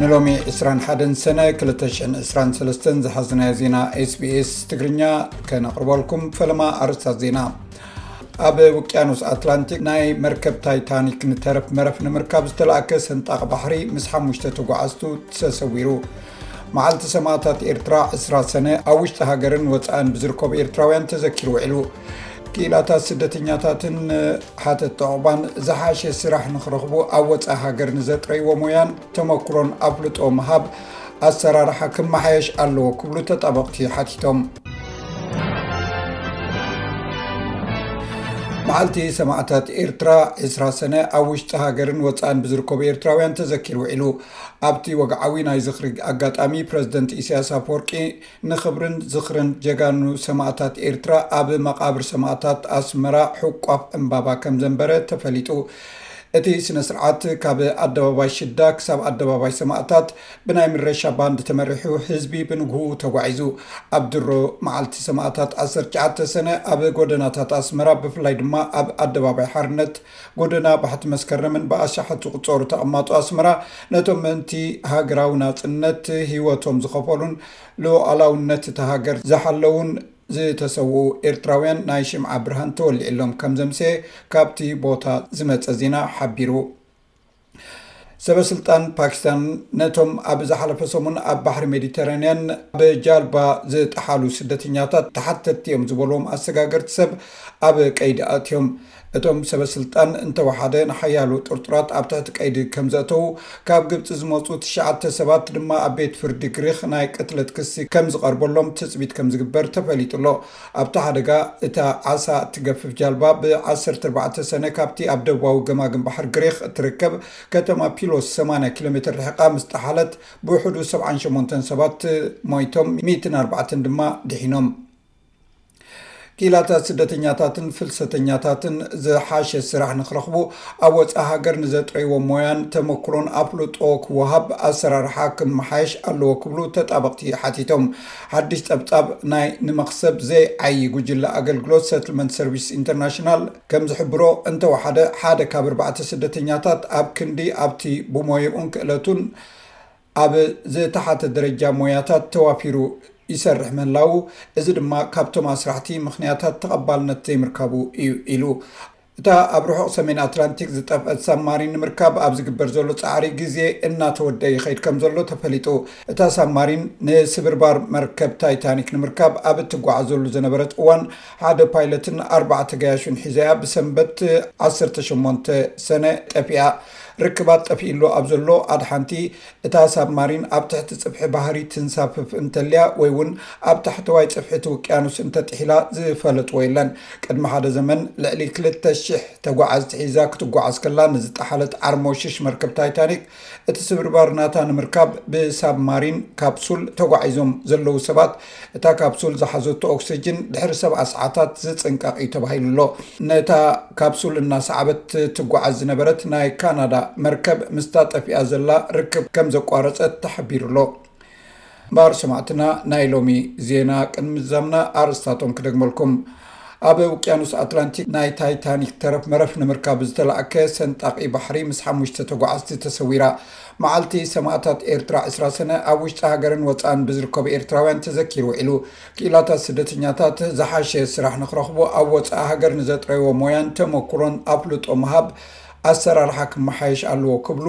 ንሎሚ 21 ሰነ 223 ዝሓዝናዮ ዜና ስbስ ትግርኛ ከነቕርበልኩም ፈለማ ኣርስታት ዜና ኣብ ውቅያኖስ ኣትላንቲክ ናይ መርከብ ታይታኒክ ንተረፍ መረፍ ንምርካብ ዝተላእከ ሰንጣቅ ባሕሪ ምስ ሓሙሽተ ተጓዓዝቱ ተሰሰዊሩ መዓልቲ ሰማእታት ኤርትራ 2ስራ ሰነ ኣብ ውሽጢ ሃገርን ወፃእን ብዝርከቡ ኤርትራውያን ተዘኪሩ ውዒሉ ክኢላታት ስደተኛታትን ሓተቲ ዑቕባን ዝሓሸ ስራሕ ንክረኽቡ ኣብ ወፃኢ ሃገር ንዘጥረይዎ ሞያን ተመክሮን ኣፍልጦ ምሃብ ኣሰራርሓ ክመሓየሽ ኣለዎ ክብሉ ተጣበቕቲ ሓቲቶም መዓልቲ ሰማዕታት ኤርትራ 2ስራ ሰነ ኣብ ውሽጢ ሃገርን ወፃእን ብዝርከቡ ኤርትራውያን ተዘኪር ውዒሉ ኣብቲ ወግዓዊ ናይ ዝኽሪ ኣጋጣሚ ፕረዚደንት ኢሳያስ ኣፍወርቂ ንኽብርን ዝኽርን ጀጋኑ ሰማእታት ኤርትራ ኣብ መቓብር ሰማእታት ኣስመራ ሕቋፍ ዕምባባ ከምዘንበረ ተፈሊጡ። እቲ ስነ ስርዓት ካብ ኣደባባይ ሽዳ ክሳብ ኣደባባይ ሰማእታት ብናይ ምረሻ ባንድ ተመሪሑ ህዝቢ ብንግሁኡ ተጓዒዙ ኣብ ድሮ መዓልቲ ሰማእታት ዓሰርተ ትሽዓተ ሰነ ኣብ ጎደናታት ኣስመራ ብፍላይ ድማ ኣብ ኣደባባይ ሓርነት ጎደና ባሕቲ መስከረምን ብኣሻሓት ዝቑጸሩ ተቐማጦ ኣስመራ ነቶም ምእንቲ ሃገራዊ ናጽነት ሂወቶም ዝኸፈሉን ሉኣላውነት እታ ሃገር ዝሓለዉን ዝተሰውኡ ኤርትራውያን ናይ ሽምዓ ብርሃን ተወሊዕሎም ከምዘምሰየ ካብቲ ቦታ ዝመጸ ዜና ሓቢሩ። ሰበስልጣን ፓኪስታን ነቶም ኣብ ዝሓለፈ ሰሙን ኣብ ባሕሪ ሜዲተራንያን ብጃልባ ዝጠሓሉ ስደተኛታት ተሓተቲ እዮም ዝበልዎም ኣሰጋገርቲ ሰብ ኣብ ቀይዲ ኣእትዮም እቶም ሰበስልጣን እንተወሓደ ንሓያሉ ጥርጡራት ኣብ ትሕቲ ቀይዲ ከም ዘእተዉ ካብ ግብፂ ዝመፁ ትሽዓተ ሰባት ድማ ኣብ ቤት ፍርዲ ግሪኽ ናይ ቅትለት ክሲ ከም ዝቐርበሎም ትፅቢት ከም ዝግበር ተፈሊጡ ኣሎ ኣብቲ ሓደጋ፣ እታ ዓሳ እትገፍፍ ጃልባ ብ ዓሰርተ ኣርባዕተ ሰነ ካብቲ ኣብ ደቡባዊ ገማግም ባሕሪ ግሪኽ እትርከብ ከተማ ፒሎስ ሰማንያ ኪሎሜተር ርሒቓ ምስ ጠሓለት ብውሕዱ ሰብዓን ሸሞንተን ሰባት ሞይቶም ሚእትን ኣርባዕተን ድማ ድሒኖም። ክኢላታት ስደተኛታትን ፍልሰተኛታትን ዝሓሸ ስራሕ ንኽረኽቡ ኣብ ወጻኢ ሃገር ንዘጥረይዎ ሞያን ተመኩሮን ኣፍልጦ ክወሃብ ኣሰራርሓ ክመሓየሽ ኣለዎ ክብሉ ተጣበቕቲ ሓቲቶም። ሓድሽ ጸብጻብ ናይ ንመኽሰብ ዘይዓዪ ጉጅለ ኣገልግሎት ሰትልመንት ሰርቪስ ኢንተርናሽናል ከም ዝሕብሮ፣ እንተወሓደ ሓደ ካብ ኣርባዕተ ስደተኛታት ኣብ ክንዲ ኣብቲ ብሞያኡን ክእለቱን ኣብ ዝተሓተ ደረጃ ሞያታት ተዋፊሩ ይሰርሕ ምህላዉ፣ እዚ ድማ ካብቶም ኣስራሕቲ ምኽንያታት ተቐባልነት ዘይምርካቡ እዩ ኢሉ። እታ ኣብ ርሑቕ ሰሜን ኣትላንቲክ ዝጠፍአት ሳብማሪን ንምርካብ ኣብ ዝግበር ዘሎ ጻዕሪ ግዜ እናተወደእ ይኸይድ ከም ዘሎ ተፈሊጡ። እታ ሳብማሪን ንስብርባር መርከብ ታይታኒክ ንምርካብ ኣብ እትጓዓዘሉ ዝነበረት እዋን ሓደ ፓይለትን ኣርባዕተ ገያሹን ሒዛ'ያ ብሰንበት ዓሰርተ ሸሞንተ ሰነ ጠፊኣ። ርክባት ጠፊእሉ ኣብ ዘሎ ኣድሓንቲ እታ ሳብማሪን ኣብ ትሕቲ ጽፍሒ ባህሪ ትንሳፍፍ እንተልያ ወይ እውን ኣብ ታሕተዋይ ጽፍሒ እቲ ውቅያኖስ እንተጥሒላ ዝፈለጥዎ የለን። ቅድሚ ሓደ ዘመን ልዕሊ ክልተ ሽሕ ተጓዓዝቲ ሒዛ ክትጓዓዝ ከላ ንዝጠሓለት ዓርሞሽሽ መርከብ ታይታኒክ እቲ ስብርባር ናታ ንምርካብ ብሳብማሪን ካፕሱል ተጓዒዞም ዘለዉ ሰባት እታ ካፕሱል ዝሓዘቶ ኦክስጅን ድሕሪ ሰብዓ ሰዓታት ዝጽንቀቕ እዩ ተባሂሉ'ሎ። ነታ ካፕሱል እናሰዓበት ትጓዓዝ ዝነበረት ናይ ካናዳ መርከብ ምስታ ጠፊኣ ዘላ ርክብ ከም ዘቋረጸት ተሓቢሩ'ሎ። እምበኣር ሰማዕትና ናይ ሎሚ ዜና ቅድሚ ምዛምና ኣርእስታቶም ክደግመልኩም። ኣብ ውቅያኖስ ኣትላንቲክ ናይ ታይታኒክ ተረፍ መረፍ ንምርካብ ዝተላእከ ሰንጣቒ ባሕሪ ምስ ሓሙሽተ ተጓዓዝቲ ተሰዊራ። መዓልቲ ሰማእታት ኤርትራ ዕስራ ሰነ ኣብ ውሽጢ ሃገርን ወጻእን ብዝርከቡ ኤርትራውያን ተዘኪሩ ውዒሉ። ክኢላታት ስደተኛታት ዝሓሸ ስራሕ ንክረኽቡ ኣብ ወጻኢ ሃገር ንዘጥረይዎ ሞያን ተመኩሮን ኣፍልጦ ምሃብ ኣሰራርሓ ክመሓየሽ ኣለዎ ክብሉ